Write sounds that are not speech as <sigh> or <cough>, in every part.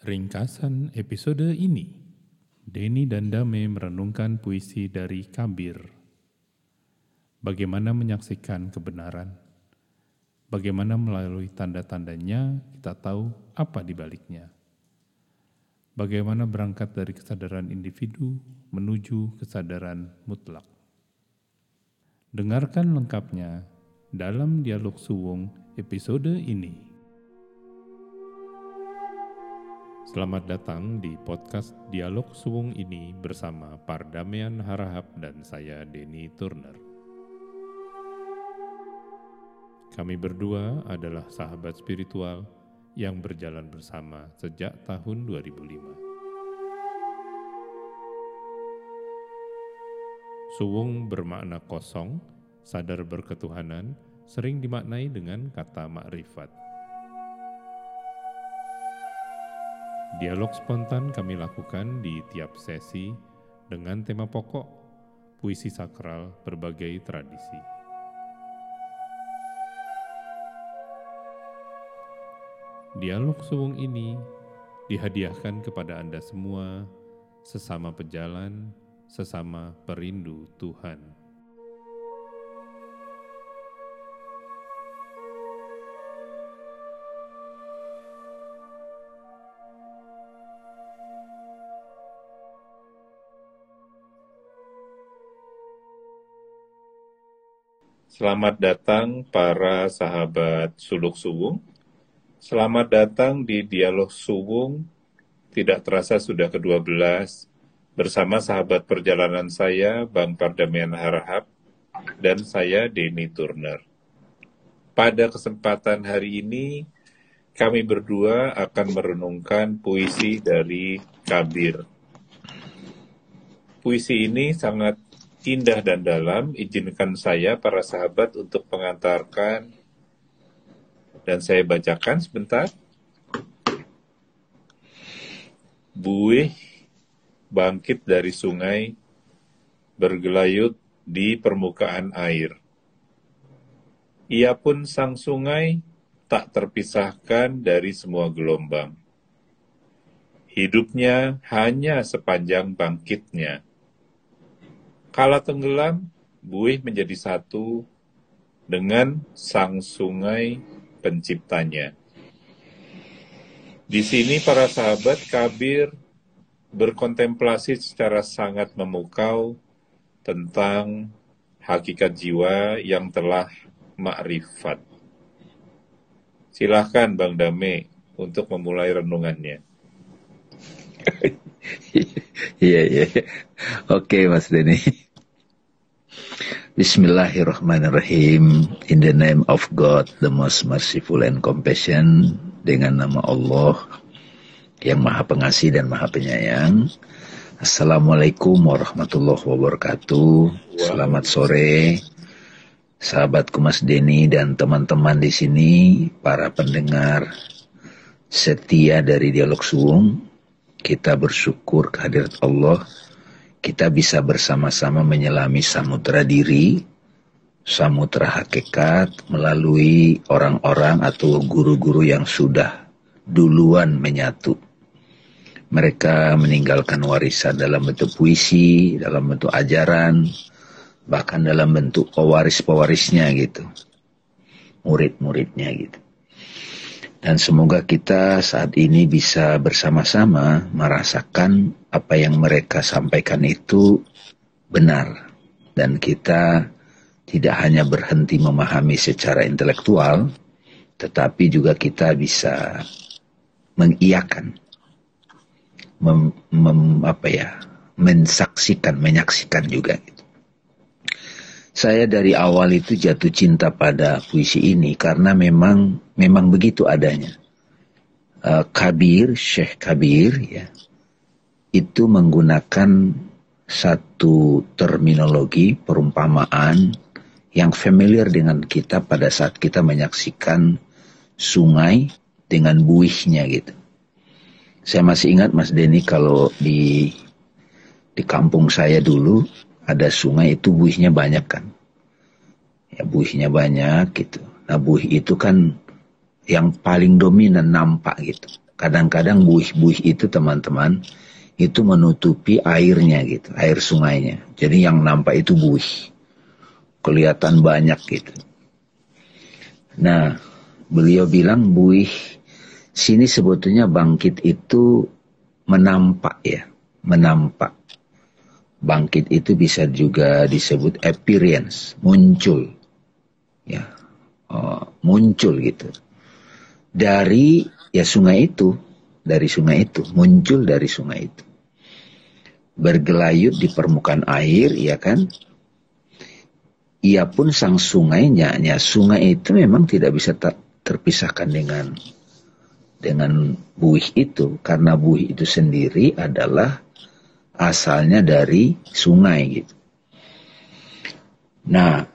Ringkasan episode ini, Denny dan Dame merenungkan puisi dari Kabir. Bagaimana menyaksikan kebenaran? Bagaimana melalui tanda-tandanya kita tahu apa di baliknya? Bagaimana berangkat dari kesadaran individu menuju kesadaran mutlak? Dengarkan lengkapnya dalam dialog suwung episode ini. Selamat datang di podcast Dialog Suwung ini bersama Pardamian Harahap dan saya Denny Turner. Kami berdua adalah sahabat spiritual yang berjalan bersama sejak tahun 2005. Suwung bermakna kosong, sadar berketuhanan, sering dimaknai dengan kata makrifat. Dialog spontan kami lakukan di tiap sesi dengan tema pokok puisi sakral berbagai tradisi. Dialog suwung ini dihadiahkan kepada Anda semua sesama pejalan, sesama perindu Tuhan. Selamat datang para sahabat Suluk Suwung. Selamat datang di Dialog Suwung. Tidak terasa sudah ke-12 bersama sahabat perjalanan saya Bang Pardamian Harahap dan saya Denny Turner. Pada kesempatan hari ini kami berdua akan merenungkan puisi dari Kabir. Puisi ini sangat indah dan dalam, izinkan saya para sahabat untuk mengantarkan dan saya bacakan sebentar. Buih bangkit dari sungai, bergelayut di permukaan air. Ia pun sang sungai tak terpisahkan dari semua gelombang. Hidupnya hanya sepanjang bangkitnya Kala tenggelam, buih menjadi satu dengan sang sungai penciptanya. Di sini para sahabat Kabir berkontemplasi secara sangat memukau tentang hakikat jiwa yang telah makrifat. Silahkan Bang Dame untuk memulai renungannya. <laughs> Iya, iya. Oke, Mas Denny. Bismillahirrahmanirrahim. In the name of God, the most merciful and compassion. Dengan nama Allah yang maha pengasih dan maha penyayang. Assalamualaikum warahmatullahi wabarakatuh. Selamat sore. Sahabatku Mas Denny dan teman-teman di sini, para pendengar setia dari Dialog Suwung, kita bersyukur kehadirat Allah, kita bisa bersama-sama menyelami samudera diri, samudera hakikat melalui orang-orang atau guru-guru yang sudah duluan menyatu. Mereka meninggalkan warisan dalam bentuk puisi, dalam bentuk ajaran, bahkan dalam bentuk pewaris-pewarisnya gitu. Murid-muridnya gitu. Dan semoga kita saat ini bisa bersama-sama merasakan apa yang mereka sampaikan itu benar. Dan kita tidak hanya berhenti memahami secara intelektual, tetapi juga kita bisa mengiyakan, mem, mem, apa ya, mensaksikan, menyaksikan juga. Gitu. Saya dari awal itu jatuh cinta pada puisi ini karena memang memang begitu adanya. Uh, Kabir, Syekh Kabir ya, itu menggunakan satu terminologi perumpamaan yang familiar dengan kita pada saat kita menyaksikan sungai dengan buihnya gitu. Saya masih ingat Mas Denny kalau di di kampung saya dulu ada sungai itu buihnya banyak kan. Ya buihnya banyak gitu. Nah buih itu kan yang paling dominan nampak gitu. Kadang-kadang buih-buih itu teman-teman itu menutupi airnya gitu, air sungainya. Jadi yang nampak itu buih. Kelihatan banyak gitu. Nah, beliau bilang buih sini sebetulnya bangkit itu menampak ya, menampak. Bangkit itu bisa juga disebut appearance, muncul. Ya, oh, muncul gitu. Dari ya sungai itu, dari sungai itu, muncul dari sungai itu bergelayut di permukaan air, ya kan? Ia pun sang sungainya, ya sungai itu memang tidak bisa ter terpisahkan dengan dengan buih itu, karena buih itu sendiri adalah asalnya dari sungai gitu. Nah,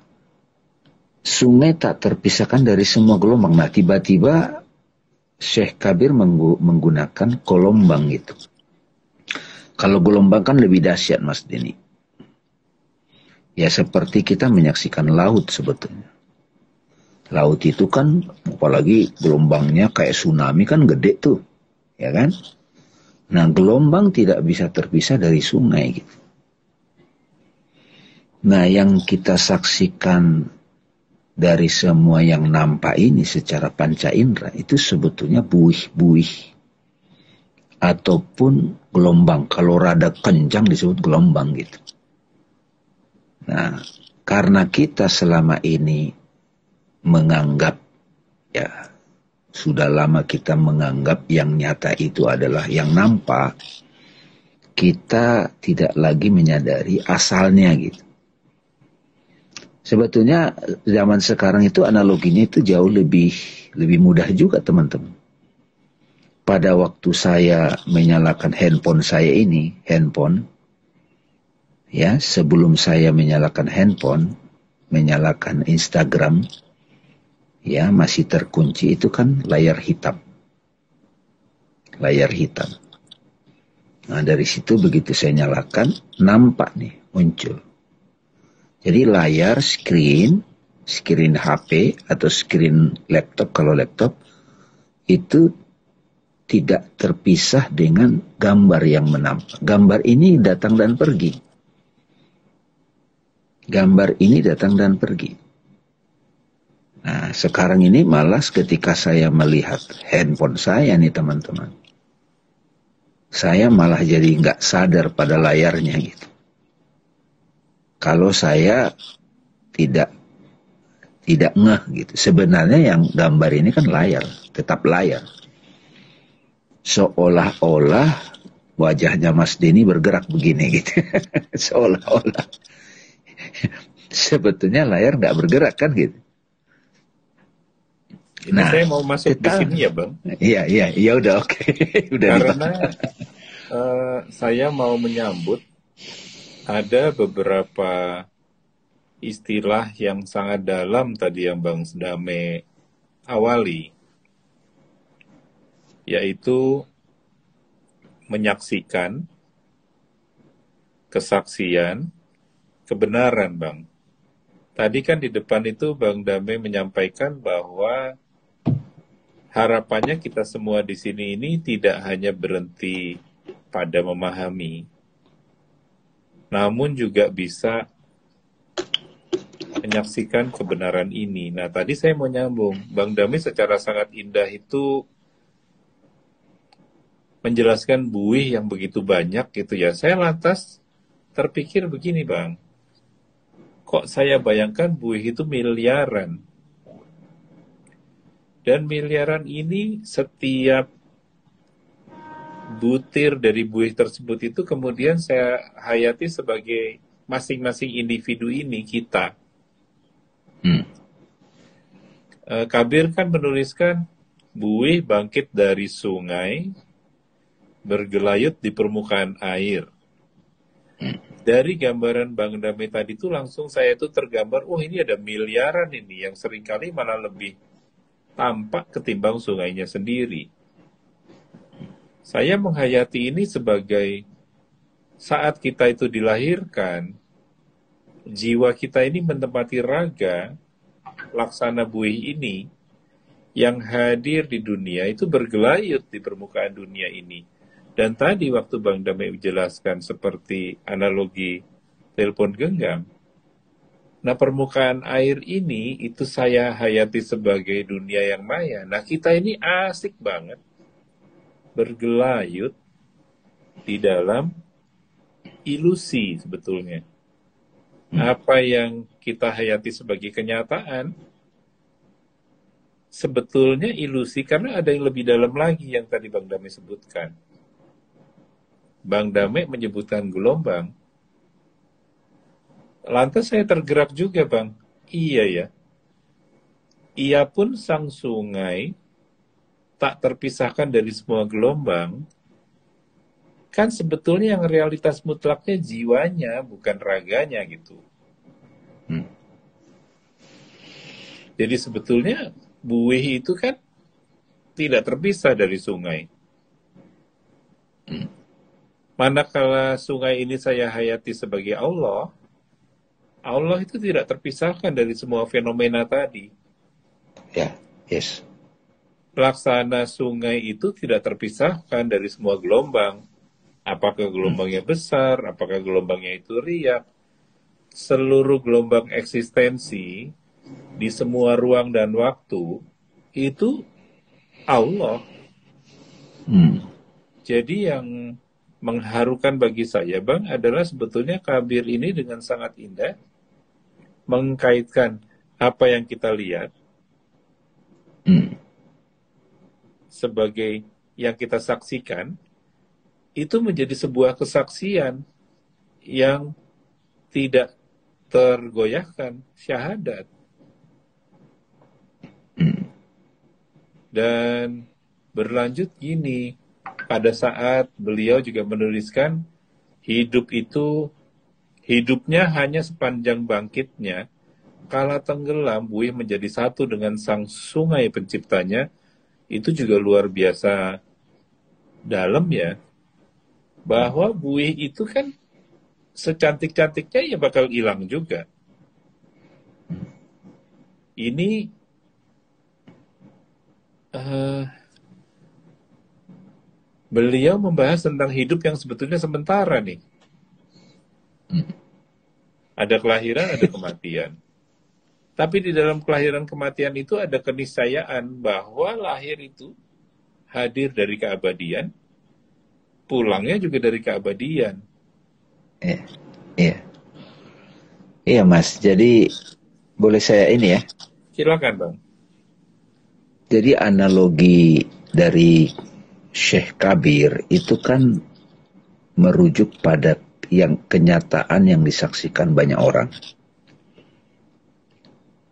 sungai tak terpisahkan dari semua gelombang. Nah, tiba-tiba Syekh Kabir menggunakan kolombang gitu. Kalau gelombang kan lebih dahsyat Mas Dini. Ya seperti kita menyaksikan laut sebetulnya. Laut itu kan apalagi gelombangnya kayak tsunami kan gede tuh. Ya kan? Nah gelombang tidak bisa terpisah dari sungai gitu. Nah yang kita saksikan dari semua yang nampak ini secara panca indera itu sebetulnya buih-buih ataupun gelombang. Kalau rada kencang disebut gelombang gitu. Nah, karena kita selama ini menganggap ya sudah lama kita menganggap yang nyata itu adalah yang nampak, kita tidak lagi menyadari asalnya gitu. Sebetulnya zaman sekarang itu analoginya itu jauh lebih lebih mudah juga teman-teman pada waktu saya menyalakan handphone saya ini, handphone, ya sebelum saya menyalakan handphone, menyalakan Instagram, ya masih terkunci itu kan layar hitam, layar hitam. Nah dari situ begitu saya nyalakan, nampak nih muncul. Jadi layar screen, screen HP atau screen laptop kalau laptop itu tidak terpisah dengan gambar yang menampak. Gambar ini datang dan pergi. Gambar ini datang dan pergi. Nah, sekarang ini malas ketika saya melihat handphone saya nih teman-teman. Saya malah jadi nggak sadar pada layarnya gitu. Kalau saya tidak tidak ngeh gitu. Sebenarnya yang gambar ini kan layar, tetap layar seolah-olah wajahnya Mas Denny bergerak begini gitu. <laughs> seolah-olah. Sebetulnya layar nggak bergerak kan gitu. Ini nah, saya mau masuk kita, di sini ya bang. Iya iya iya udah oke. Okay. <laughs> udah Karena uh, saya mau menyambut ada beberapa istilah yang sangat dalam tadi yang bang Dame awali yaitu menyaksikan kesaksian kebenaran, Bang. Tadi kan di depan itu Bang Dame menyampaikan bahwa harapannya kita semua di sini ini tidak hanya berhenti pada memahami, namun juga bisa menyaksikan kebenaran ini. Nah, tadi saya mau nyambung, Bang Dame secara sangat indah itu menjelaskan buih yang begitu banyak gitu ya. Saya lantas terpikir begini bang, kok saya bayangkan buih itu miliaran. Dan miliaran ini setiap butir dari buih tersebut itu kemudian saya hayati sebagai masing-masing individu ini kita. Hmm. Eh, Kabir kan menuliskan buih bangkit dari sungai bergelayut di permukaan air. Dari gambaran Bang Dame tadi itu langsung saya itu tergambar, oh ini ada miliaran ini yang sering kali malah lebih tampak ketimbang sungainya sendiri. Saya menghayati ini sebagai saat kita itu dilahirkan, jiwa kita ini menempati raga, laksana buih ini, yang hadir di dunia itu bergelayut di permukaan dunia ini. Dan tadi waktu Bang Damai menjelaskan seperti analogi telepon genggam. Nah permukaan air ini itu saya hayati sebagai dunia yang maya. Nah kita ini asik banget bergelayut di dalam ilusi sebetulnya. Hmm. Apa yang kita hayati sebagai kenyataan sebetulnya ilusi karena ada yang lebih dalam lagi yang tadi Bang Damai sebutkan. Bang Damai menyebutkan gelombang. Lantas saya tergerak juga Bang. Iya ya. Ia pun sang sungai tak terpisahkan dari semua gelombang. Kan sebetulnya yang realitas mutlaknya jiwanya, bukan raganya gitu. Hmm. Jadi sebetulnya buih itu kan tidak terpisah dari sungai. Manakala sungai ini saya hayati sebagai Allah, Allah itu tidak terpisahkan dari semua fenomena tadi. Ya, yes. Pelaksana sungai itu tidak terpisahkan dari semua gelombang. Apakah gelombangnya besar, apakah gelombangnya itu riak. Seluruh gelombang eksistensi di semua ruang dan waktu itu Allah. Hmm. Jadi yang mengharukan bagi saya, Bang, adalah sebetulnya kabir ini dengan sangat indah mengkaitkan apa yang kita lihat hmm. sebagai yang kita saksikan itu menjadi sebuah kesaksian yang tidak tergoyahkan syahadat. Dan berlanjut gini, pada saat beliau juga menuliskan hidup itu hidupnya hanya sepanjang bangkitnya, kala tenggelam buih menjadi satu dengan sang sungai penciptanya, itu juga luar biasa dalam ya. Bahwa buih itu kan secantik-cantiknya ya bakal hilang juga. Ini uh, beliau membahas tentang hidup yang sebetulnya sementara nih. Hmm. Ada kelahiran, ada kematian. Tapi di dalam kelahiran kematian itu ada keniscayaan bahwa lahir itu hadir dari keabadian, pulangnya juga dari keabadian. Iya, iya, iya mas. Jadi boleh saya ini ya? Silakan bang. Jadi analogi dari Syekh Kabir itu kan merujuk pada yang kenyataan yang disaksikan banyak orang.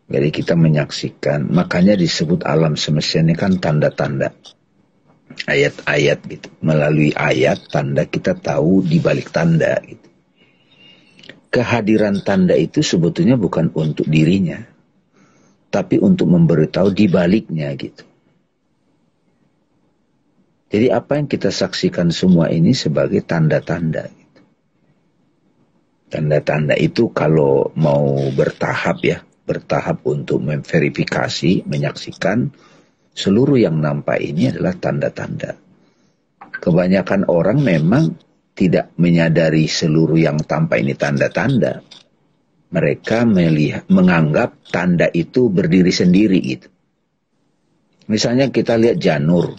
Jadi kita menyaksikan, makanya disebut alam semesta ini kan tanda-tanda. Ayat-ayat gitu. Melalui ayat, tanda kita tahu di balik tanda gitu. Kehadiran tanda itu sebetulnya bukan untuk dirinya tapi untuk memberitahu di baliknya gitu. Jadi apa yang kita saksikan semua ini sebagai tanda-tanda. Gitu. Tanda-tanda itu kalau mau bertahap ya, bertahap untuk memverifikasi, menyaksikan seluruh yang nampak ini adalah tanda-tanda. Kebanyakan orang memang tidak menyadari seluruh yang tampak ini tanda-tanda mereka melihat, menganggap tanda itu berdiri sendiri gitu. Misalnya kita lihat janur.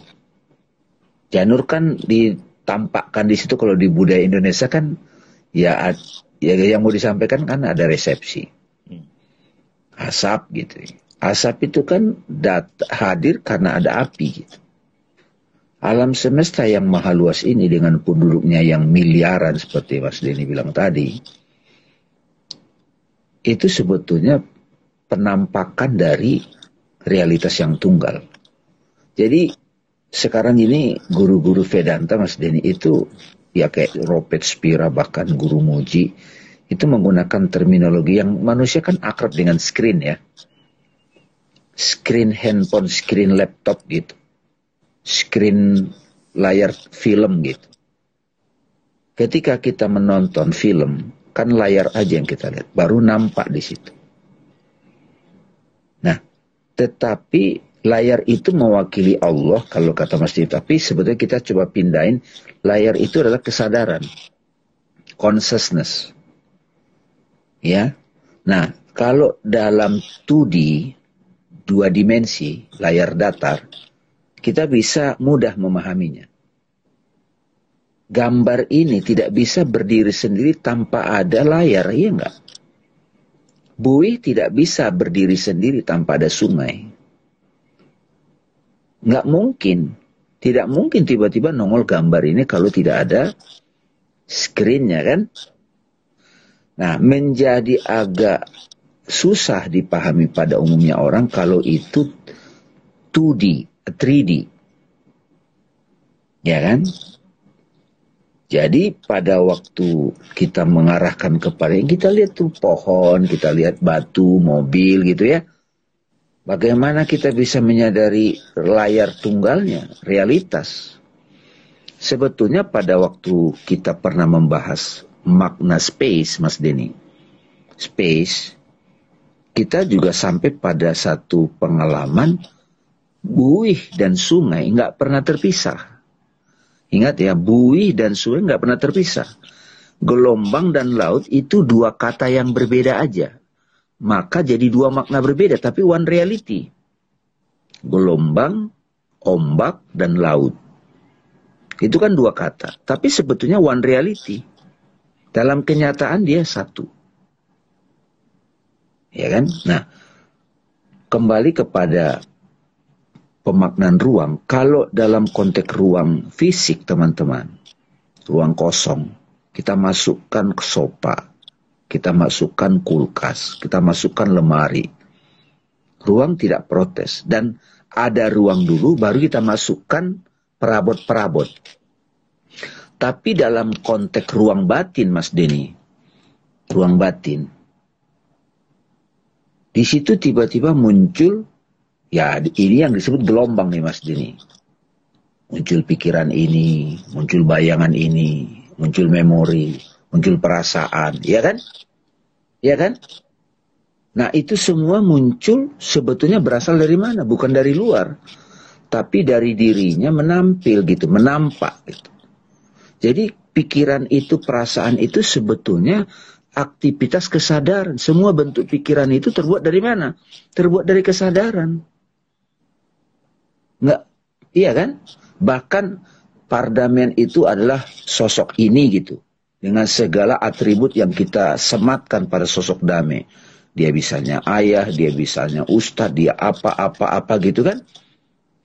Janur kan ditampakkan di situ kalau di budaya Indonesia kan ya ya yang mau disampaikan kan ada resepsi. Asap gitu. Asap itu kan dat hadir karena ada api gitu. Alam semesta yang maha luas ini dengan penduduknya yang miliaran seperti Mas Denny bilang tadi itu sebetulnya penampakan dari realitas yang tunggal. Jadi sekarang ini guru-guru Vedanta Mas Denny itu ya kayak Robert Spira bahkan guru Muji itu menggunakan terminologi yang manusia kan akrab dengan screen ya. Screen handphone, screen laptop gitu. Screen layar film gitu. Ketika kita menonton film, kan layar aja yang kita lihat, baru nampak di situ. Nah, tetapi layar itu mewakili Allah kalau kata Mas Didi. Tapi sebetulnya kita coba pindahin layar itu adalah kesadaran, consciousness. Ya. Nah, kalau dalam 2D, dua dimensi, layar datar, kita bisa mudah memahaminya. Gambar ini tidak bisa berdiri sendiri tanpa ada layar, iya enggak? Bui tidak bisa berdiri sendiri tanpa ada sungai. Nggak mungkin. Tidak mungkin tiba-tiba nongol gambar ini kalau tidak ada screennya kan. Nah, menjadi agak susah dipahami pada umumnya orang kalau itu 2D, 3D. Ya kan? Jadi pada waktu kita mengarahkan kepada yang kita lihat tuh pohon, kita lihat batu, mobil gitu ya. Bagaimana kita bisa menyadari layar tunggalnya, realitas? Sebetulnya pada waktu kita pernah membahas makna space, Mas Denny. Space, kita juga sampai pada satu pengalaman buih dan sungai nggak pernah terpisah. Ingat ya, buih dan sungai nggak pernah terpisah. Gelombang dan laut itu dua kata yang berbeda aja maka jadi dua makna berbeda tapi one reality. Gelombang, ombak, dan laut. Itu kan dua kata, tapi sebetulnya one reality. Dalam kenyataan dia satu. Ya kan? Nah, kembali kepada pemaknaan ruang. Kalau dalam konteks ruang fisik, teman-teman, ruang kosong, kita masukkan ke sopa, kita masukkan kulkas, kita masukkan lemari. Ruang tidak protes dan ada ruang dulu baru kita masukkan perabot-perabot. Tapi dalam konteks ruang batin Mas Denny, ruang batin. Di situ tiba-tiba muncul ya ini yang disebut gelombang nih Mas Denny. Muncul pikiran ini, muncul bayangan ini, muncul memori, muncul perasaan, ya kan? Ya kan? Nah itu semua muncul sebetulnya berasal dari mana? Bukan dari luar. Tapi dari dirinya menampil gitu, menampak gitu. Jadi pikiran itu, perasaan itu sebetulnya aktivitas kesadaran. Semua bentuk pikiran itu terbuat dari mana? Terbuat dari kesadaran. Enggak, iya kan? Bahkan pardamian itu adalah sosok ini gitu dengan segala atribut yang kita sematkan pada sosok damai. Dia bisanya ayah, dia bisanya ustadz, dia apa-apa-apa gitu kan.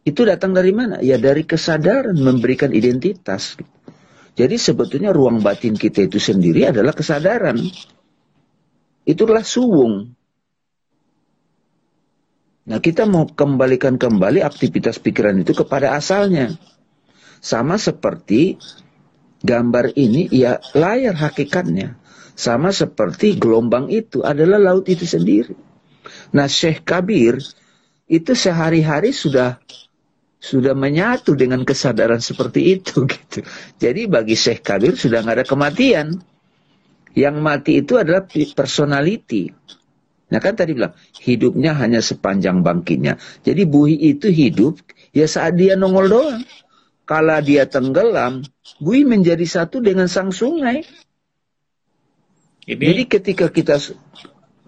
Itu datang dari mana? Ya dari kesadaran memberikan identitas. Jadi sebetulnya ruang batin kita itu sendiri adalah kesadaran. Itulah suwung. Nah kita mau kembalikan kembali aktivitas pikiran itu kepada asalnya. Sama seperti Gambar ini ya layar hakikatnya. Sama seperti gelombang itu adalah laut itu sendiri. Nah Syekh Kabir itu sehari-hari sudah sudah menyatu dengan kesadaran seperti itu <laughs> gitu. Jadi bagi Syekh Kabir sudah nggak ada kematian. Yang mati itu adalah personality. Nah kan tadi bilang hidupnya hanya sepanjang bangkitnya. Jadi buhi itu hidup ya saat dia nongol doang. Kala dia tenggelam, Bui menjadi satu dengan sang sungai. Ini, Jadi ketika kita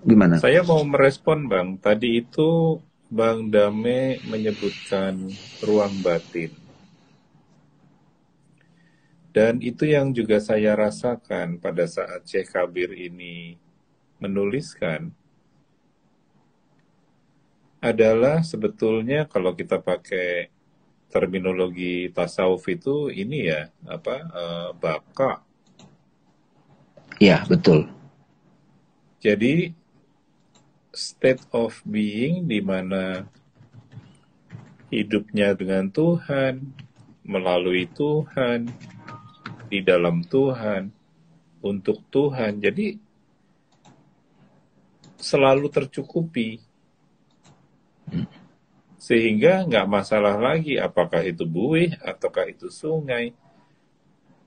gimana? Saya mau merespon Bang. Tadi itu Bang Dame menyebutkan ruang batin. Dan itu yang juga saya rasakan pada saat Syekh Kabir ini menuliskan adalah sebetulnya kalau kita pakai terminologi tasawuf itu ini ya apa uh, baka. Ya betul. Jadi state of being di mana hidupnya dengan Tuhan, melalui Tuhan, di dalam Tuhan, untuk Tuhan. Jadi selalu tercukupi. Hmm sehingga nggak masalah lagi apakah itu buih ataukah itu sungai.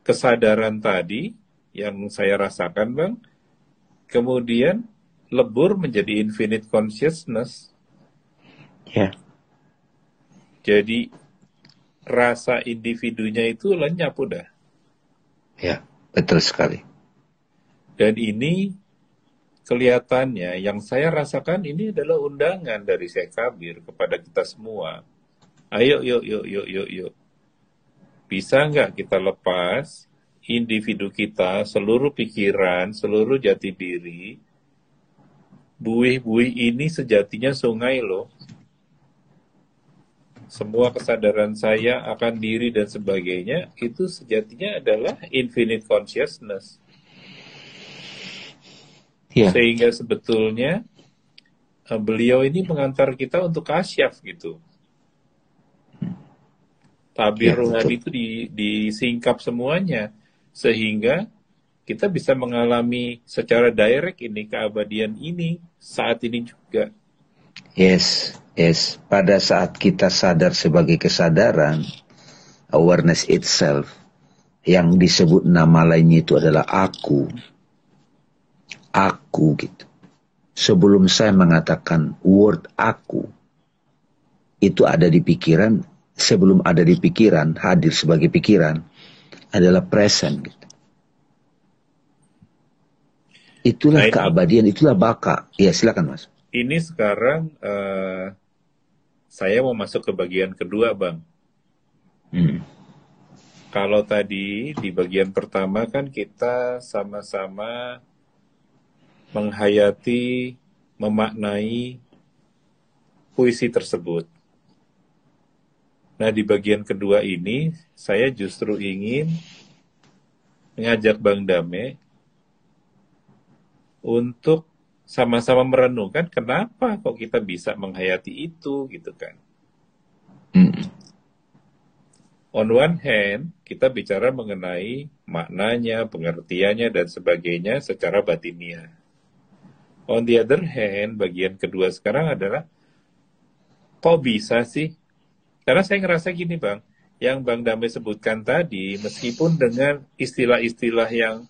Kesadaran tadi yang saya rasakan bang, kemudian lebur menjadi infinite consciousness. Ya. Jadi rasa individunya itu lenyap udah. Ya, betul sekali. Dan ini kelihatannya yang saya rasakan ini adalah undangan dari Syekh Kabir kepada kita semua. Ayo, yuk, yuk, yuk, yuk, yuk. Bisa nggak kita lepas individu kita, seluruh pikiran, seluruh jati diri, buih-buih ini sejatinya sungai loh semua kesadaran saya akan diri dan sebagainya itu sejatinya adalah infinite consciousness. Yeah. Sehingga sebetulnya uh, beliau ini mengantar kita untuk kasyaf gitu. Tabir yeah, rohani itu di, disingkap semuanya sehingga kita bisa mengalami secara direct ini keabadian ini saat ini juga. Yes, Yes, pada saat kita sadar sebagai kesadaran, awareness itself, yang disebut nama lainnya itu adalah aku. Aku gitu. Sebelum saya mengatakan word aku, itu ada di pikiran, sebelum ada di pikiran, hadir sebagai pikiran, adalah present gitu. Itulah nah, keabadian, itulah baka. Ya silakan mas. Ini sekarang uh, saya mau masuk ke bagian kedua, Bang. Hmm. Kalau tadi di bagian pertama kan kita sama-sama menghayati, memaknai puisi tersebut. Nah, di bagian kedua ini saya justru ingin mengajak Bang Dame untuk sama-sama merenungkan kenapa kok kita bisa menghayati itu gitu kan. Mm. On one hand, kita bicara mengenai maknanya, pengertiannya, dan sebagainya secara batiniah. On the other hand, bagian kedua sekarang adalah, kok bisa sih? Karena saya ngerasa gini bang, yang Bang Damai sebutkan tadi, meskipun dengan istilah-istilah yang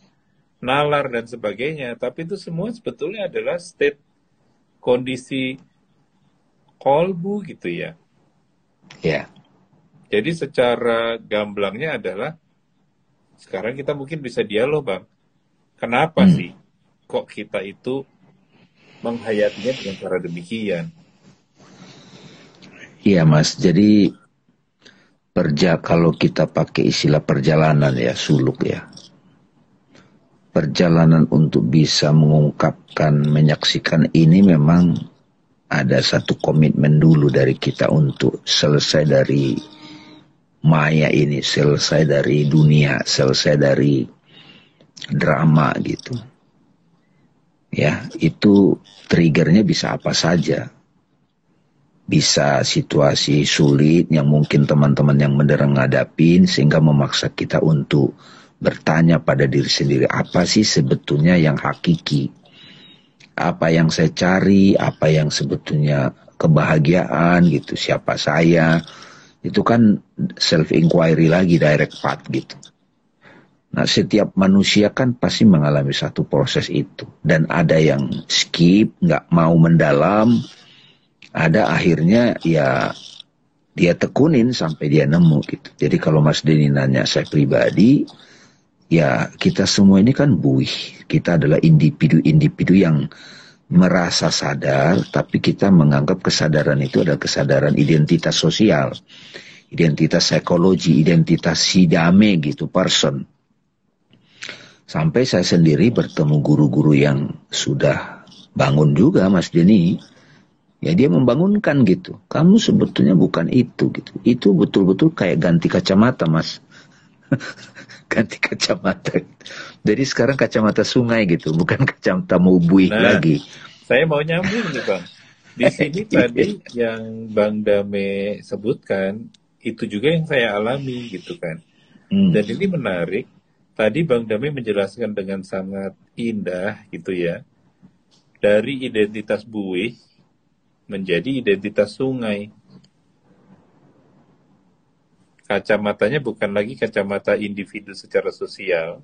nalar dan sebagainya, tapi itu semua sebetulnya adalah state kondisi kolbu gitu ya. Ya. Jadi secara gamblangnya adalah sekarang kita mungkin bisa dialog bang. Kenapa hmm. sih kok kita itu menghayatinya dengan cara demikian? Iya mas, jadi perja kalau kita pakai istilah perjalanan ya suluk ya perjalanan untuk bisa mengungkapkan, menyaksikan ini memang ada satu komitmen dulu dari kita untuk selesai dari maya ini, selesai dari dunia, selesai dari drama gitu. Ya, itu triggernya bisa apa saja. Bisa situasi sulit yang mungkin teman-teman yang menderang ngadapin sehingga memaksa kita untuk bertanya pada diri sendiri apa sih sebetulnya yang hakiki? Apa yang saya cari? Apa yang sebetulnya kebahagiaan gitu? Siapa saya? Itu kan self inquiry lagi direct path gitu nah setiap manusia kan pasti mengalami satu proses itu dan ada yang skip nggak mau mendalam ada akhirnya ya dia tekunin sampai dia nemu gitu jadi kalau Mas Denny nanya saya pribadi ya kita semua ini kan buih. Kita adalah individu-individu yang merasa sadar, tapi kita menganggap kesadaran itu adalah kesadaran identitas sosial, identitas psikologi, identitas sidame gitu, person. Sampai saya sendiri bertemu guru-guru yang sudah bangun juga, Mas Denny. Ya dia membangunkan gitu. Kamu sebetulnya bukan itu gitu. Itu betul-betul kayak ganti kacamata, Mas. <laughs> ganti kacamata. Jadi sekarang kacamata sungai gitu, bukan <laughs> kacamata mubui nah, lagi. Saya mau nyambung nih bang. Di <laughs> sini tadi yang Bang Dame sebutkan itu juga yang saya alami gitu kan. Hmm. Dan ini menarik. Tadi Bang Dame menjelaskan dengan sangat indah gitu ya. Dari identitas buih menjadi identitas sungai kacamatanya bukan lagi kacamata individu secara sosial,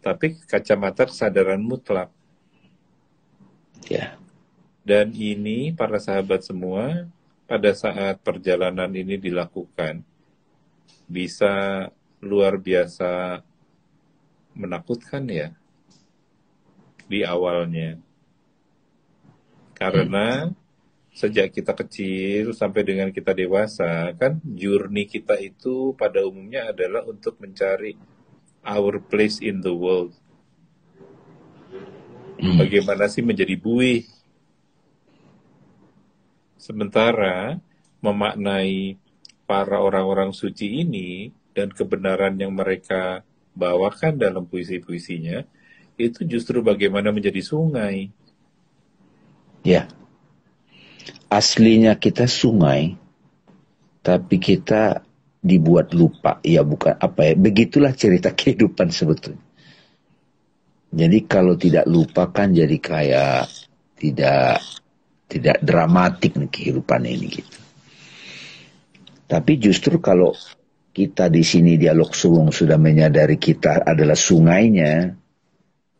tapi kacamata kesadaran mutlak. Ya. Dan ini para sahabat semua pada saat perjalanan ini dilakukan bisa luar biasa menakutkan ya di awalnya. Karena hmm. sejak kita kecil sampai dengan kita dewasa, kan journey kita itu pada umumnya adalah untuk mencari our place in the world. Hmm. Bagaimana sih menjadi buih? Sementara memaknai para orang-orang suci ini dan kebenaran yang mereka bawakan dalam puisi-puisinya itu justru bagaimana menjadi sungai. Ya. Aslinya kita sungai, tapi kita dibuat lupa. Ya bukan apa ya, begitulah cerita <laughs> kehidupan sebetulnya. Jadi kalau tidak lupa kan jadi kayak tidak tidak dramatik nih kehidupan ini gitu. Tapi justru kalau kita di sini dialog suwung sudah menyadari kita adalah sungainya,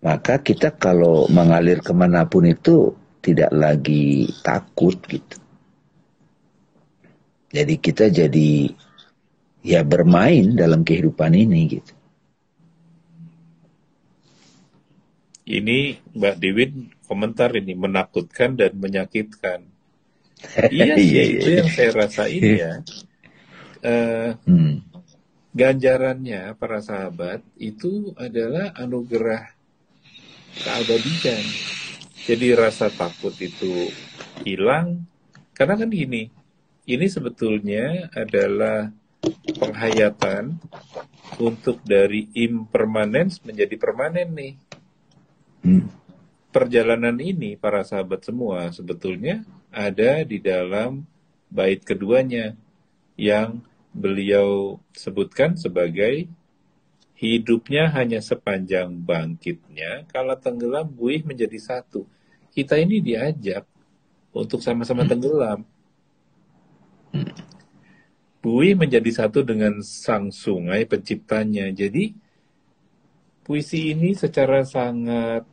maka kita kalau mengalir ke mana pun itu tidak lagi takut gitu. Jadi kita jadi ya bermain dalam kehidupan ini gitu. Ini Mbak Dewi komentar ini menakutkan dan menyakitkan. iya <laughs> sih, iya, iya. itu yang saya rasain ya uh, hmm. ganjarannya para sahabat itu adalah anugerah keabadian. Jadi rasa takut itu hilang karena kan gini, ini sebetulnya adalah penghayatan untuk dari impermanence menjadi permanen nih. Hmm. Perjalanan ini para sahabat semua sebetulnya ada di dalam bait keduanya yang beliau sebutkan sebagai hidupnya hanya sepanjang bangkitnya, kalau tenggelam buih menjadi satu. Kita ini diajak untuk sama-sama hmm. tenggelam. Buih menjadi satu dengan sang sungai penciptanya. Jadi puisi ini secara sangat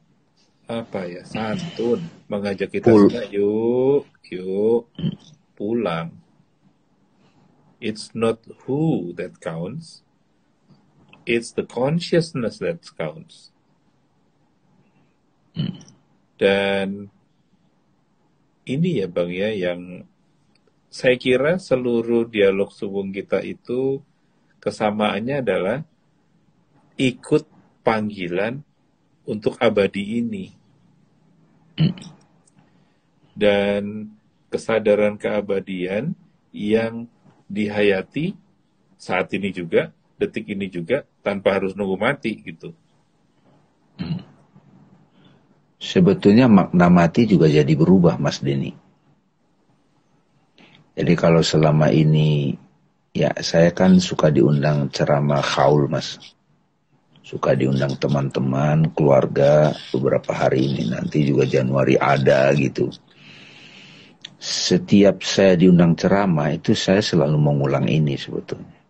apa ya santun mengajak kita semua yuk yuk hmm. pulang It's not who that counts, it's the consciousness that counts. Hmm. Dan ini ya Bang ya yang saya kira seluruh dialog suwung kita itu kesamaannya adalah ikut panggilan untuk abadi ini. Hmm. Dan kesadaran keabadian yang dihayati saat ini juga, detik ini juga, tanpa harus nunggu mati gitu. Hmm. Sebetulnya makna mati juga jadi berubah, Mas Denny. Jadi kalau selama ini, ya saya kan suka diundang ceramah khaul, Mas. Suka diundang teman-teman, keluarga, beberapa hari ini. Nanti juga Januari ada gitu setiap saya diundang ceramah itu saya selalu mengulang ini sebetulnya.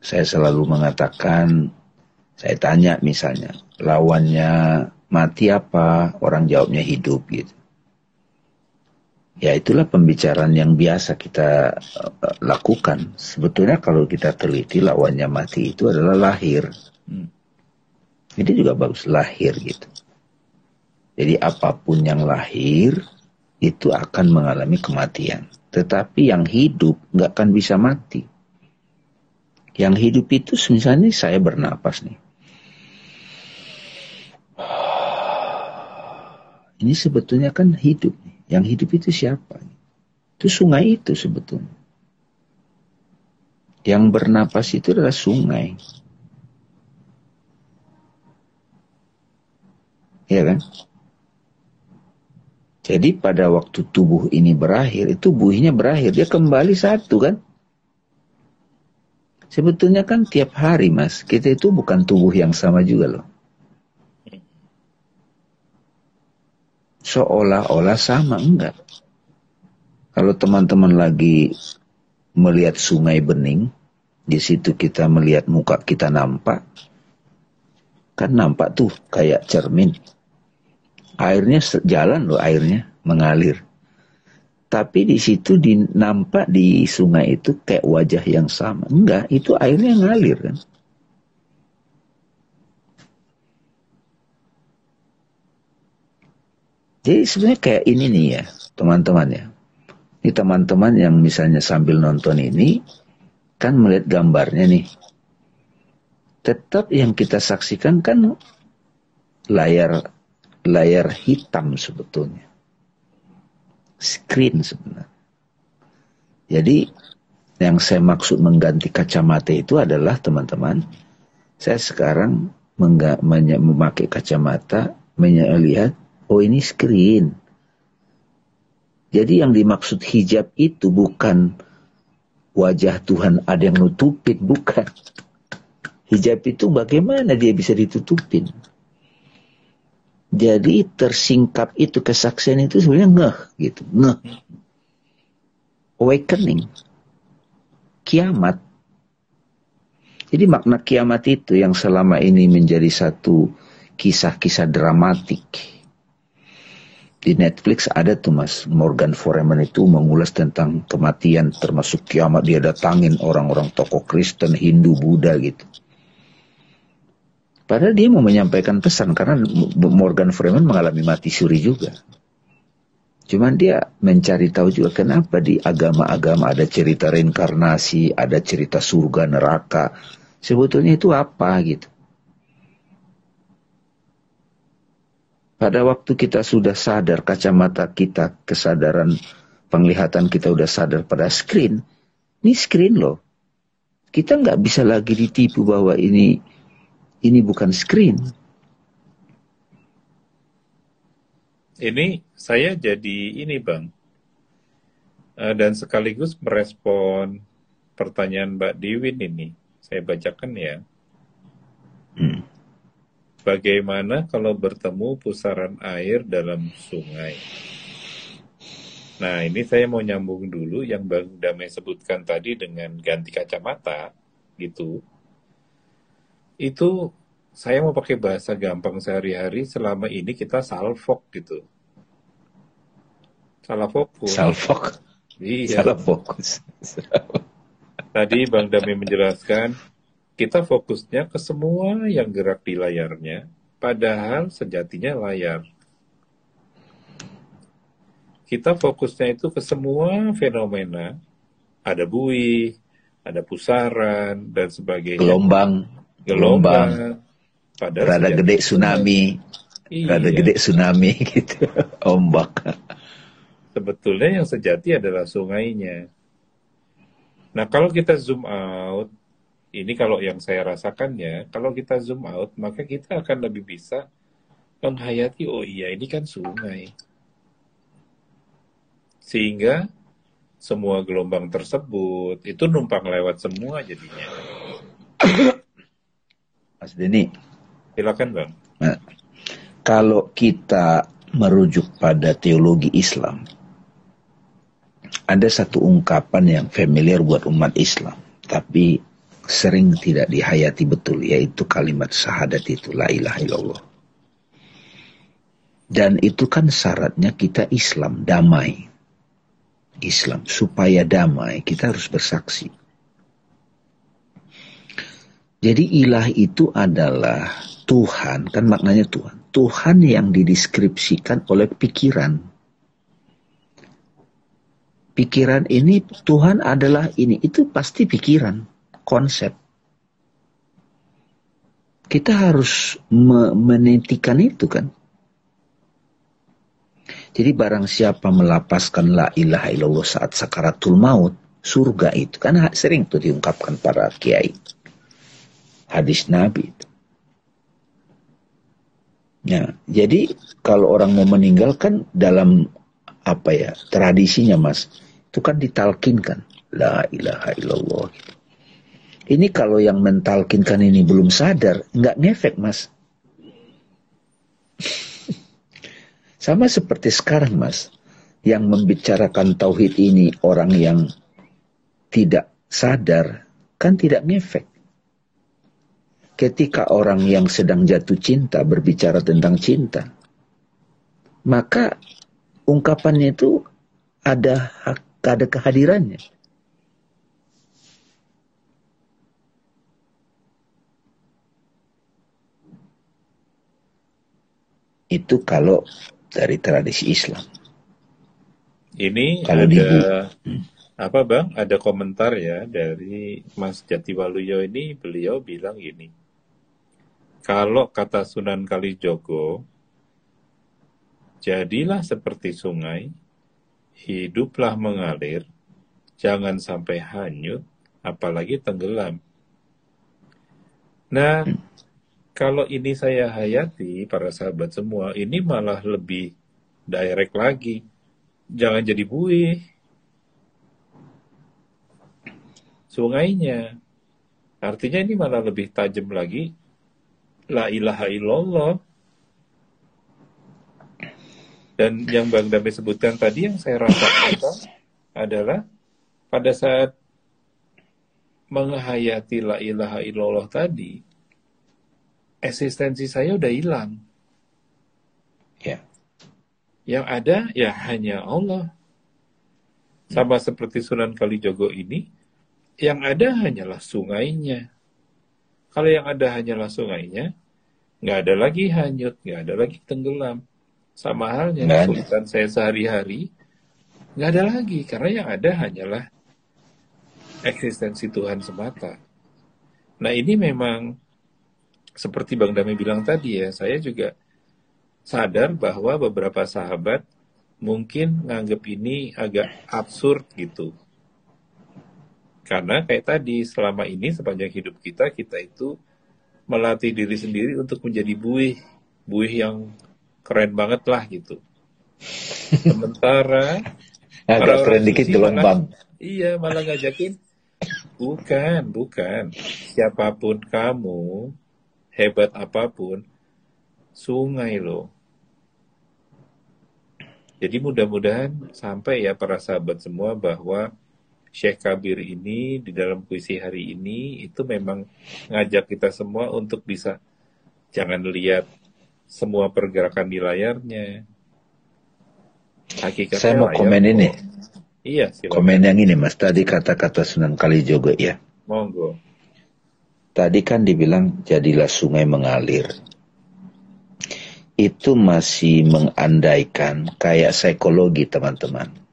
Saya selalu mengatakan, saya tanya misalnya, lawannya mati apa? Orang jawabnya hidup gitu. Ya itulah pembicaraan yang biasa kita uh, lakukan. Sebetulnya kalau kita teliti lawannya mati itu adalah lahir. Hmm. Ini juga bagus lahir gitu. Jadi apa pun yang lahir itu akan mengalami kematian. Tetapi yang hidup nggak akan bisa mati. Yang hidup itu misalnya saya bernapas nih. Ini sebetulnya kan hidup. Yang hidup itu siapa? Itu sungai itu sebetulnya. Yang bernapas itu adalah sungai. Ya kan? Jadi pada waktu tubuh ini berakhir, itu buihnya berakhir. Dia kembali satu kan. Sebetulnya kan tiap hari mas, kita itu bukan tubuh yang sama juga loh. Seolah-olah sama, enggak. Kalau teman-teman lagi melihat sungai bening, di situ kita melihat muka kita nampak, kan nampak tuh kayak cermin airnya jalan loh airnya mengalir. tapi di situ di, nampak di sungai itu kayak wajah yang sama. Enggak, itu airnya ngalir kan. Jadi sebenarnya kayak ini nih ya, teman-teman ya. Ini teman-teman yang misalnya sambil nonton ini, kan melihat gambarnya nih. Tetap yang kita saksikan kan layar layar hitam sebetulnya screen sebenarnya. Jadi yang saya maksud mengganti kacamata itu adalah teman-teman, saya sekarang memakai kacamata melihat oh ini screen. Jadi yang dimaksud hijab itu bukan wajah Tuhan ada yang nutupin, bukan. Hijab itu bagaimana dia bisa ditutupin? Jadi tersingkap itu kesaksian itu sebenarnya ngeh gitu, ngeh. Awakening. Kiamat. Jadi makna kiamat itu yang selama ini menjadi satu kisah-kisah dramatik. Di Netflix ada tuh mas, Morgan Freeman itu mengulas tentang kematian termasuk kiamat. Dia datangin orang-orang tokoh Kristen, Hindu, Buddha gitu. Padahal dia mau menyampaikan pesan karena Morgan Freeman mengalami mati suri juga. Cuman dia mencari tahu juga kenapa di agama-agama ada cerita reinkarnasi, ada cerita surga neraka. Sebetulnya itu apa gitu. Pada waktu kita sudah sadar kacamata kita, kesadaran penglihatan kita sudah sadar pada screen, ini screen loh. Kita nggak bisa lagi ditipu bahwa ini ini bukan screen. Ini saya jadi ini bang, uh, dan sekaligus merespon pertanyaan Mbak Diwin ini. Saya bacakan ya. Hmm. Bagaimana kalau bertemu pusaran air dalam sungai? Nah, ini saya mau nyambung dulu yang Bang Damai sebutkan tadi dengan ganti kacamata, gitu itu saya mau pakai bahasa gampang sehari-hari selama ini kita salfok gitu. Salah fokus. Salfok. Iya. Salah fokus. Tadi Bang Dami menjelaskan, kita fokusnya ke semua yang gerak di layarnya, padahal sejatinya layar. Kita fokusnya itu ke semua fenomena, ada buih, ada pusaran, dan sebagainya. Gelombang gelombang, padahal rada gede tsunami, iya. rada gede tsunami <laughs> gitu, ombak. Sebetulnya yang sejati adalah sungainya. Nah kalau kita zoom out, ini kalau yang saya rasakannya, kalau kita zoom out, maka kita akan lebih bisa menghayati, oh iya ini kan sungai. Sehingga semua gelombang tersebut itu numpang lewat semua jadinya. Mas Denny. Silakan Bang. Nah, kalau kita merujuk pada teologi Islam, ada satu ungkapan yang familiar buat umat Islam, tapi sering tidak dihayati betul, yaitu kalimat syahadat itu, la ilaha illallah. Dan itu kan syaratnya kita Islam, damai. Islam, supaya damai, kita harus bersaksi. Jadi ilah itu adalah Tuhan, kan maknanya Tuhan. Tuhan yang dideskripsikan oleh pikiran. Pikiran ini Tuhan adalah ini, itu pasti pikiran, konsep. Kita harus me menentikan itu kan. Jadi barang siapa melapaskan la ilaha illallah saat sakaratul maut, surga itu kan sering tuh diungkapkan para kiai hadis Nabi. Ya, jadi kalau orang mau meninggalkan dalam apa ya tradisinya mas, itu kan ditalkinkan la ilaha illallah. Ini kalau yang mentalkinkan ini belum sadar, nggak ngefek mas. <laughs> Sama seperti sekarang mas, yang membicarakan tauhid ini orang yang tidak sadar, kan tidak ngefek ketika orang yang sedang jatuh cinta berbicara tentang cinta, maka ungkapannya itu ada ada kehadirannya. Itu kalau dari tradisi Islam. Ini kalau ada di, apa bang? Ada komentar ya dari Mas Jatiwaluyo ini beliau bilang gini. Kalau kata Sunan Kalijogo, jadilah seperti sungai, hiduplah mengalir, jangan sampai hanyut, apalagi tenggelam. Nah, kalau ini saya hayati, para sahabat semua, ini malah lebih direct lagi. Jangan jadi buih, sungainya. Artinya ini malah lebih tajam lagi. La ilaha illallah. Dan yang Bang Dame sebutkan tadi yang saya rasakan adalah pada saat menghayati la ilaha illallah tadi, eksistensi saya udah hilang. Ya. Yang ada ya hanya Allah. Sama seperti Sunan Kalijogo ini, yang ada hanyalah sungainya. Kalau yang ada hanyalah sungainya, nggak ada lagi hanyut, nggak ada lagi tenggelam. Sama halnya kesulitan saya sehari-hari, nggak ada lagi karena yang ada hanyalah eksistensi Tuhan semata. Nah ini memang seperti Bang Dami bilang tadi ya, saya juga sadar bahwa beberapa sahabat mungkin nganggap ini agak absurd gitu karena kayak tadi, selama ini sepanjang hidup kita, kita itu melatih diri sendiri untuk menjadi buih. Buih yang keren banget lah gitu. <laughs> Sementara... Agak keren dikit gelombang. Iya, malah ngajakin. Bukan, bukan. Siapa pun kamu, hebat apa pun, sungai loh. Jadi mudah-mudahan sampai ya para sahabat semua bahwa Syekh Kabir ini di dalam puisi hari ini itu memang ngajak kita semua untuk bisa jangan lihat semua pergerakan di layarnya. Hakikatnya Saya mau komen layar, ini. Iya, silakan. Komen yang ini Mas, tadi kata-kata Sunan Kalijogo ya. Monggo. Tadi kan dibilang jadilah sungai mengalir. Itu masih mengandaikan kayak psikologi teman-teman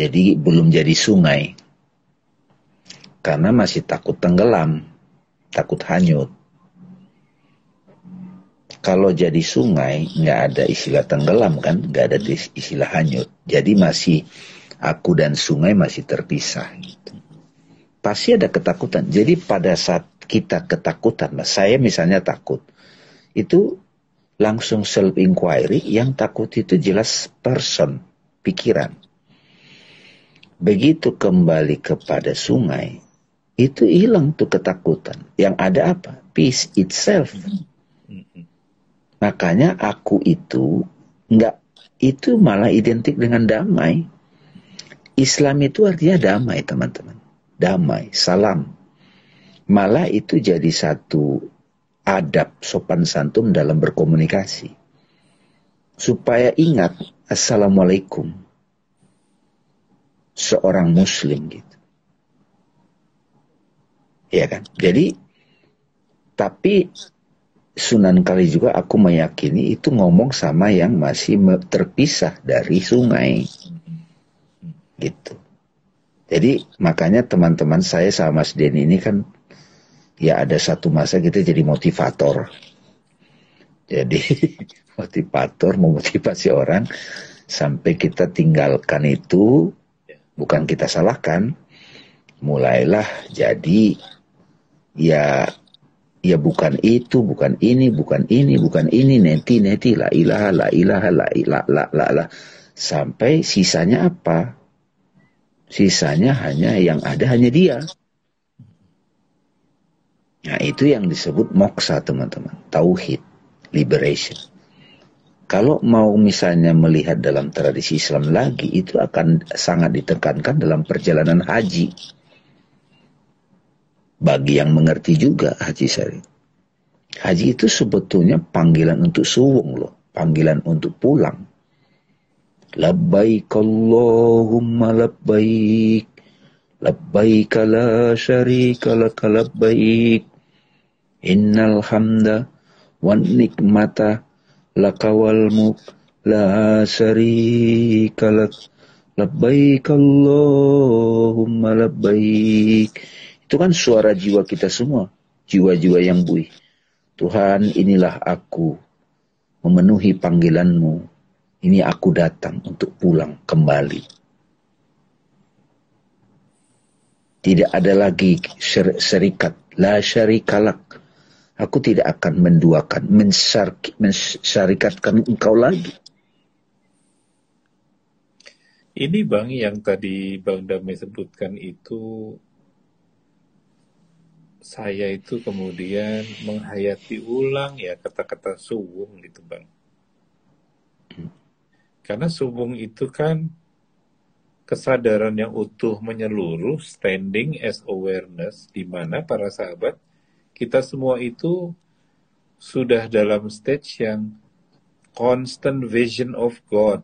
jadi belum jadi sungai. Karena masih takut tenggelam, takut hanyut. Kalau jadi sungai, nggak ada istilah tenggelam kan, nggak ada istilah hanyut. Jadi masih aku dan sungai masih terpisah. Gitu. Pasti ada ketakutan. Jadi pada saat kita ketakutan, saya misalnya takut, itu langsung self inquiry. Yang takut itu jelas person, pikiran begitu kembali kepada sungai, itu hilang tuh ketakutan. Yang ada apa? Peace itself. Makanya aku itu nggak itu malah identik dengan damai. Islam itu artinya damai, teman-teman. Damai, salam. Malah itu jadi satu adab sopan santun dalam berkomunikasi. Supaya ingat, Assalamualaikum seorang muslim gitu. Ya kan? Jadi tapi Sunan Kali juga aku meyakini itu ngomong sama yang masih terpisah dari sungai. Gitu. Jadi makanya teman-teman saya sama Mas Denny ini kan ya ada satu masa kita jadi motivator. Jadi <laughs> motivator memotivasi orang sampai kita tinggalkan itu bukan kita salahkan, mulailah jadi ya ya bukan itu, bukan ini, bukan ini, bukan ini, neti neti la ilaha la ilaha la ilaha la la la sampai sisanya apa? Sisanya hanya yang ada hanya dia. Nah itu yang disebut moksa teman-teman, tauhid, liberation. Kalau mau misalnya melihat dalam tradisi Islam lagi, itu akan sangat ditekankan dalam perjalanan haji. Bagi yang mengerti juga Haji Sari. Haji itu sebetulnya panggilan untuk suwung loh, panggilan untuk pulang. Labbaik Allahumma labbaik Labbaik la syarika laka labbaik Innal hamda wan nikmata laka wal mulk la syarika lak. Labbaik Allahumma labbaik. Itu kan suara jiwa kita semua. Jiwa-jiwa yang buih. Tuhan inilah aku. Memenuhi panggilanmu. Ini aku datang untuk pulang kembali. Tidak ada lagi serikat La syarikalak Aku tidak akan menduakan Mensyarikatkan engkau lagi ini Bang yang tadi Bang Damai sebutkan itu saya itu kemudian menghayati ulang ya kata-kata suwung gitu Bang. Karena suwung itu kan kesadaran yang utuh menyeluruh standing as awareness di mana para sahabat kita semua itu sudah dalam stage yang constant vision of God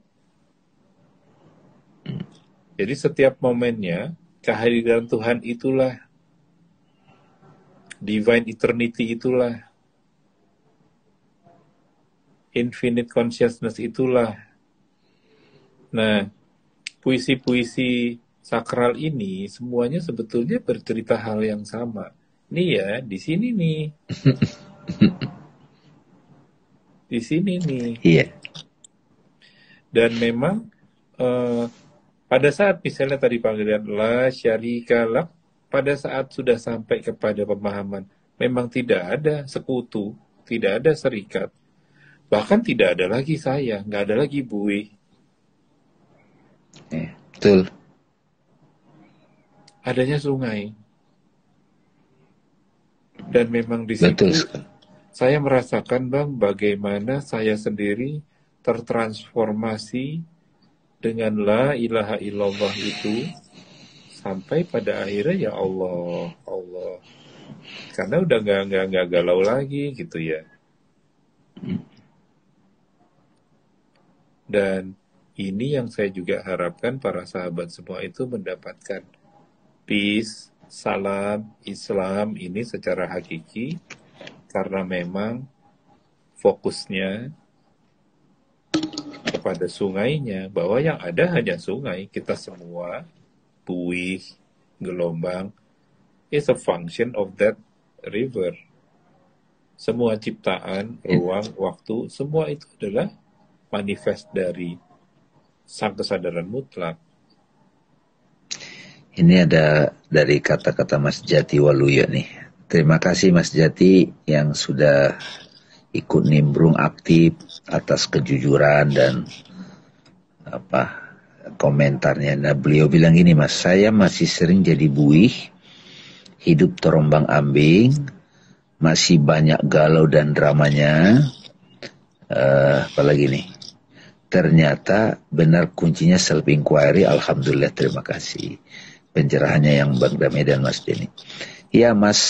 jadi setiap momennya kehadiran Tuhan itulah divine eternity itulah infinite consciousness itulah. Nah, puisi-puisi sakral ini semuanya sebetulnya bercerita hal yang sama. Nih ya, di sini nih. <laughs> di sini nih. Iya. Dan memang uh, pada saat misalnya tadi panggilan la syarika lak, pada saat sudah sampai kepada pemahaman, memang tidak ada sekutu, tidak ada serikat, bahkan tidak ada lagi saya, nggak ada lagi bui. Eh, betul. Adanya sungai. Dan memang di situ saya merasakan bang bagaimana saya sendiri tertransformasi dengan la ilaha illallah itu sampai pada akhirnya ya Allah Allah. Karena udah nggak nggak nggak galau lagi gitu ya. Dan ini yang saya juga harapkan para sahabat semua itu mendapatkan peace salam Islam ini secara hakiki karena memang fokusnya kepada sungainya. Bahwa yang ada hanya sungai kita semua buih gelombang is a function of that river. Semua ciptaan ya. ruang waktu semua itu adalah manifest dari sang kesadaran mutlak ini ada dari kata-kata Mas Jati Waluyo nih terima kasih Mas Jati yang sudah ikut nimbrung aktif atas kejujuran dan apa komentarnya. Nah, beliau bilang gini, Mas, saya masih sering jadi buih, hidup terombang ambing, masih banyak galau dan dramanya. Uh, apalagi nih? Ternyata benar kuncinya self inquiry. Alhamdulillah, terima kasih. Pencerahannya yang Bang Damai dan Mas Denny. Ya, Mas,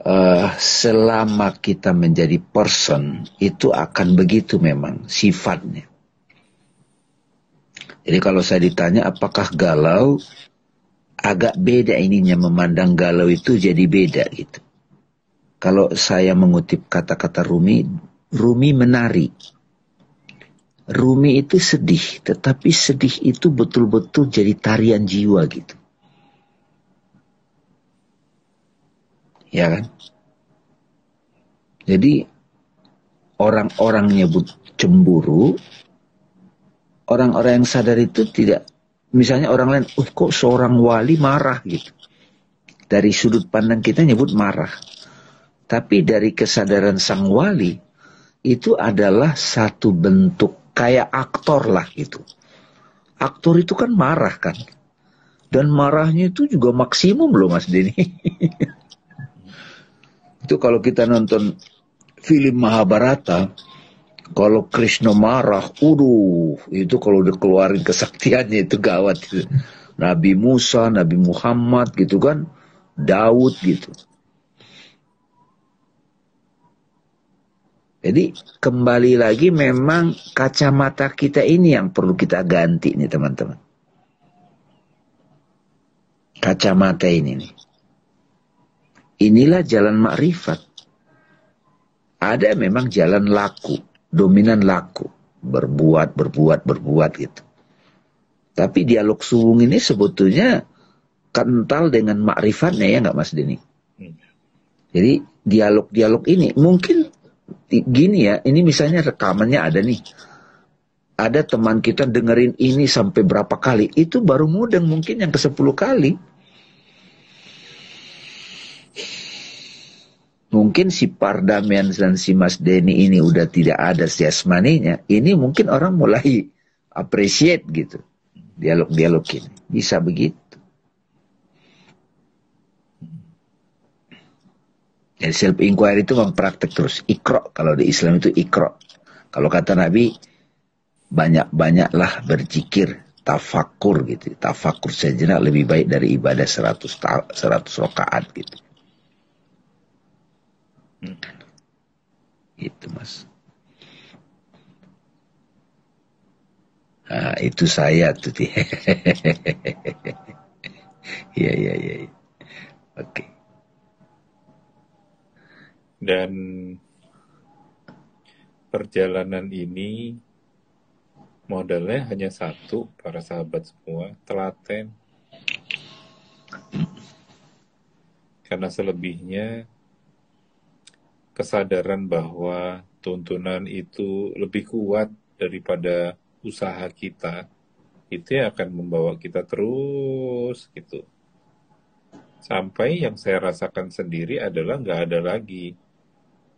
uh, selama kita menjadi person itu akan begitu memang sifatnya. Jadi kalau saya ditanya apakah galau, agak beda ininya memandang galau itu jadi beda gitu. Kalau saya mengutip kata-kata Rumi, Rumi menari. Rumi itu sedih, tetapi sedih itu betul-betul jadi tarian jiwa gitu. ya kan? Jadi orang-orang nyebut cemburu, orang-orang yang sadar itu tidak, misalnya orang lain, oh kok seorang wali marah gitu. Dari sudut pandang kita nyebut marah. Tapi dari kesadaran sang wali, itu adalah satu bentuk kayak aktor lah gitu. Aktor itu kan marah kan. Dan marahnya itu juga maksimum loh Mas Denny. <laughs> Itu kalau kita nonton film Mahabharata, kalau Krishna marah, uduh, itu kalau udah keluarin kesaktiannya itu gawat. Nabi Musa, Nabi Muhammad gitu kan, Daud gitu. Jadi kembali lagi memang kacamata kita ini yang perlu kita ganti nih teman-teman. Kacamata ini nih. Inilah jalan makrifat. Ada memang jalan laku, dominan laku. Berbuat, berbuat, berbuat gitu. Tapi dialog suwung ini sebetulnya kental dengan makrifatnya ya nggak Mas Denny? Hmm. Jadi dialog-dialog ini mungkin gini ya, ini misalnya rekamannya ada nih. Ada teman kita dengerin ini sampai berapa kali, itu baru mudeng mungkin yang ke sepuluh kali. Mungkin si Pardamian dan si Mas Denny ini udah tidak ada jasmaninya. Ini mungkin orang mulai <laughs> appreciate gitu. Dialog-dialog ini. Bisa begitu. Jadi self inquiry itu memang praktek terus. Ikro kalau di Islam itu ikro. Kalau kata Nabi banyak-banyaklah berzikir tafakur gitu. Tafakur sejenak lebih baik dari ibadah 100 100 rakaat gitu. Hmm. Itu Mas. Nah, itu saya tuh. <laughs> Iya, iya, iya. iya. Oke. Okay. Dan perjalanan ini modalnya hanya satu, para sahabat semua, telaten. Karena selebihnya kesadaran bahwa tuntunan itu lebih kuat daripada usaha kita, itu yang akan membawa kita terus gitu. Sampai yang saya rasakan sendiri adalah nggak ada lagi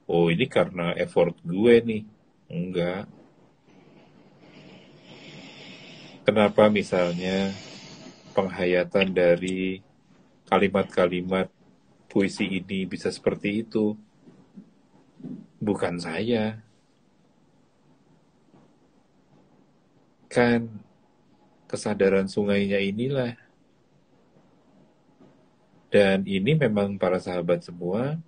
oh ini karena effort gue nih. Enggak. Kenapa misalnya penghayatan dari kalimat-kalimat puisi ini bisa seperti itu? Bukan saya. Kan kesadaran sungainya inilah. Dan ini memang para sahabat semua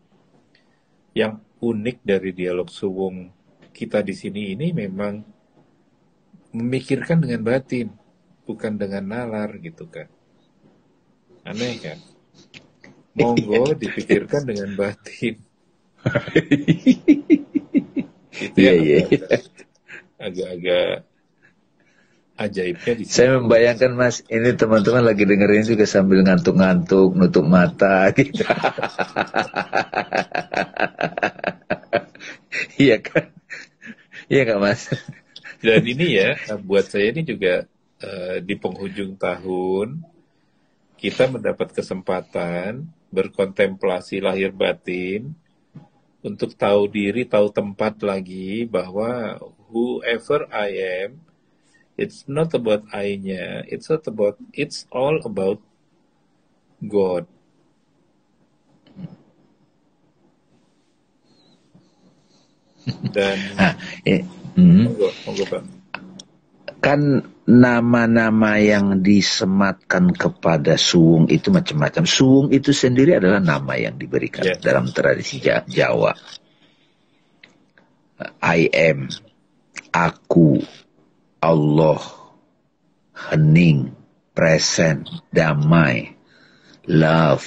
yang unik dari dialog suwung kita di sini ini memang memikirkan dengan batin, bukan dengan nalar gitu kan. Aneh kan? Monggo dipikirkan dengan batin. <laughs> Itu yeah, yeah. agak-agak ajaibnya di. Saya membayangkan Mas, ini teman-teman lagi dengerin juga sambil ngantuk-ngantuk, nutup mata <laughs> gitu. Iya kan? Iya nggak Mas? Dan ini ya, buat saya ini juga uh, di penghujung tahun kita mendapat kesempatan berkontemplasi lahir batin untuk tahu diri, tahu tempat lagi bahwa whoever I am It's not about I-nya. It's not about. It's all about God. Dan <laughs> ah, eh, mm, monggo, monggo Pak. Kan nama-nama yang disematkan kepada suung itu macam-macam. Suung itu sendiri adalah nama yang diberikan yeah. dalam tradisi Jawa. I am, aku, Allah, hening, present, damai, love,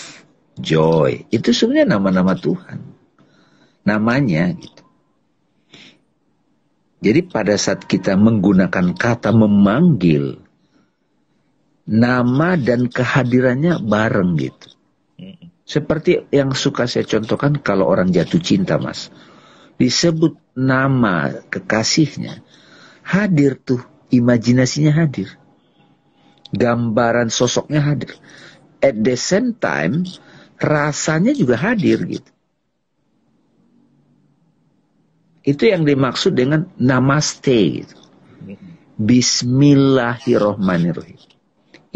joy. Itu sebenarnya nama-nama Tuhan. Namanya gitu. Jadi pada saat kita menggunakan kata memanggil, nama dan kehadirannya bareng gitu. Seperti yang suka saya contohkan kalau orang jatuh cinta mas. Disebut nama kekasihnya hadir tuh, imajinasinya hadir. Gambaran sosoknya hadir. At the same time, rasanya juga hadir gitu. Itu yang dimaksud dengan namaste gitu. Bismillahirrahmanirrahim.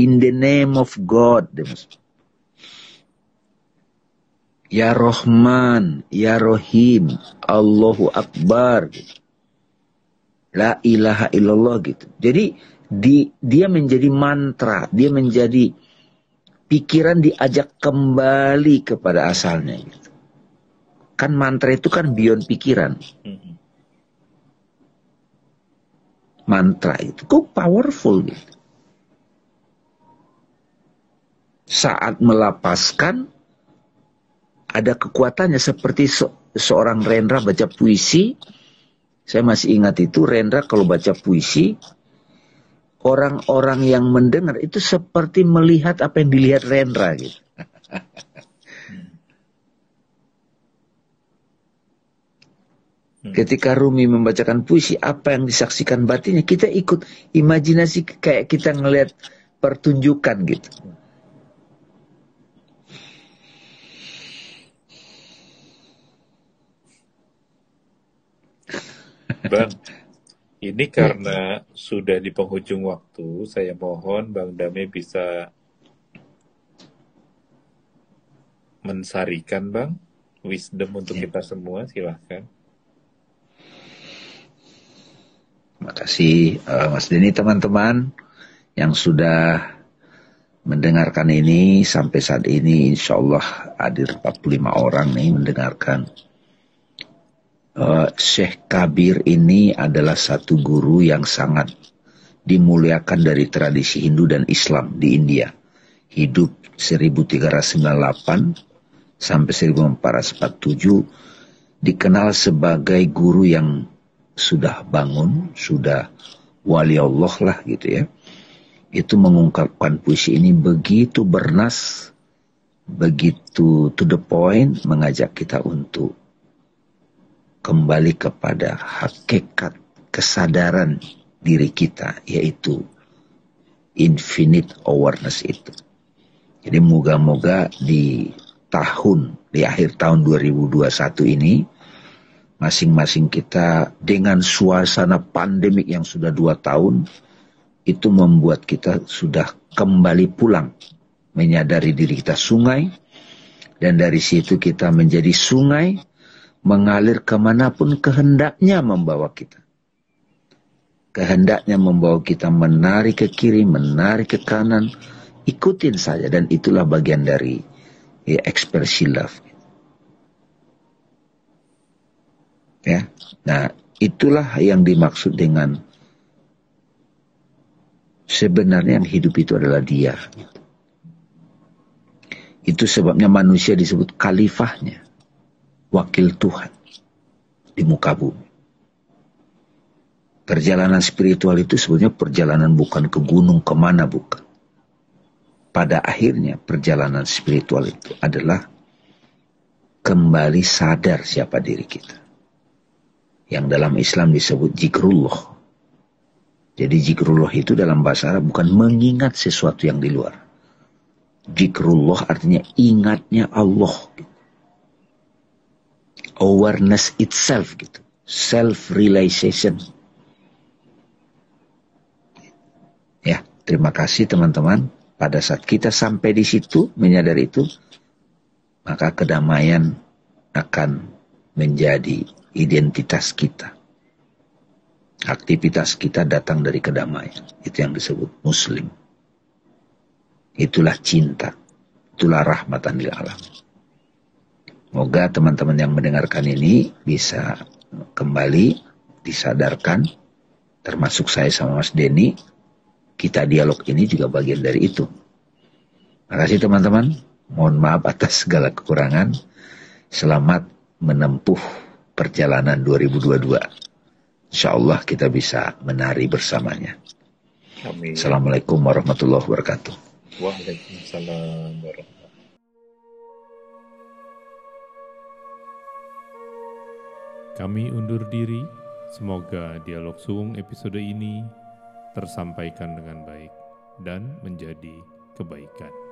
In the name of God. Ya Rahman, Ya Rahim, Allahu Akbar. Gitu. La ilaha illallah gitu. Jadi di, dia menjadi mantra, dia menjadi pikiran diajak kembali kepada asalnya gitu. Kan mantra itu kan beyond pikiran. mantra itu kok powerful gitu. Saat melapaskan ada kekuatannya seperti se seorang Rendra baca puisi. Saya masih ingat itu Rendra kalau baca puisi orang-orang yang mendengar itu seperti melihat apa yang dilihat Rendra gitu. Hmm. Ketika Rumi membacakan puisi, apa yang disaksikan batinnya, kita ikut imajinasi kayak kita ngelihat pertunjukan gitu. Bang, ini karena sudah di penghujung waktu, saya mohon Bang Dame bisa mensarikan Bang wisdom untuk ya. kita semua, silahkan. Terima kasih uh, Mas Denny teman-teman yang sudah mendengarkan ini sampai saat ini insya Allah hadir 45 orang nih mendengarkan. Uh, Syekh Kabir ini adalah satu guru yang sangat dimuliakan dari tradisi Hindu dan Islam di India. Hidup 1398 sampai 1447 dikenal sebagai guru yang sudah bangun, sudah wali Allah lah gitu ya. Itu mengungkapkan puisi ini begitu bernas, begitu to the point, mengajak kita untuk kembali kepada hakikat kesadaran diri kita, yaitu infinite awareness itu. Jadi moga-moga di tahun, di akhir tahun 2021 ini, masing-masing kita dengan suasana pandemik yang sudah dua tahun itu membuat kita sudah kembali pulang menyadari diri kita sungai dan dari situ kita menjadi sungai mengalir ke mana pun kehendaknya membawa kita kehendaknya membawa kita menarik ke kiri menarik ke kanan ikutin saja dan itulah bagian dari ya, ekspresi love Ya. Nah, itulah yang dimaksud dengan sebenarnya yang hidup itu adalah dia. Itu sebabnya manusia disebut khalifahnya, wakil Tuhan di muka bumi. Perjalanan spiritual itu sebenarnya perjalanan bukan ke gunung ke mana bukan. Pada akhirnya perjalanan spiritual itu adalah kembali sadar siapa diri kita yang dalam Islam disebut jikrullah. Jadi jikrullah itu dalam bahasa Arab bukan mengingat sesuatu yang di luar. Jikrullah artinya ingatnya Allah. Awareness itself gitu. Self-realization. Ya, terima kasih teman-teman. Pada saat kita sampai di situ, menyadari itu, maka kedamaian akan menjadi identitas kita. Aktivitas kita datang dari kedamaian. Itu yang disebut muslim. Itulah cinta. Itulah rahmatan lil alam. Moga teman-teman yang mendengarkan ini bisa kembali disadarkan termasuk saya sama Mas Denny kita dialog ini juga bagian dari itu. Makasih teman-teman. Mohon maaf atas segala kekurangan. Selamat menempuh perjalanan 2022. Insya Allah kita bisa menari bersamanya. Amin. Assalamualaikum warahmatullahi wabarakatuh. Waalaikumsalam warahmatullahi Kami undur diri. Semoga dialog suung episode ini tersampaikan dengan baik dan menjadi kebaikan.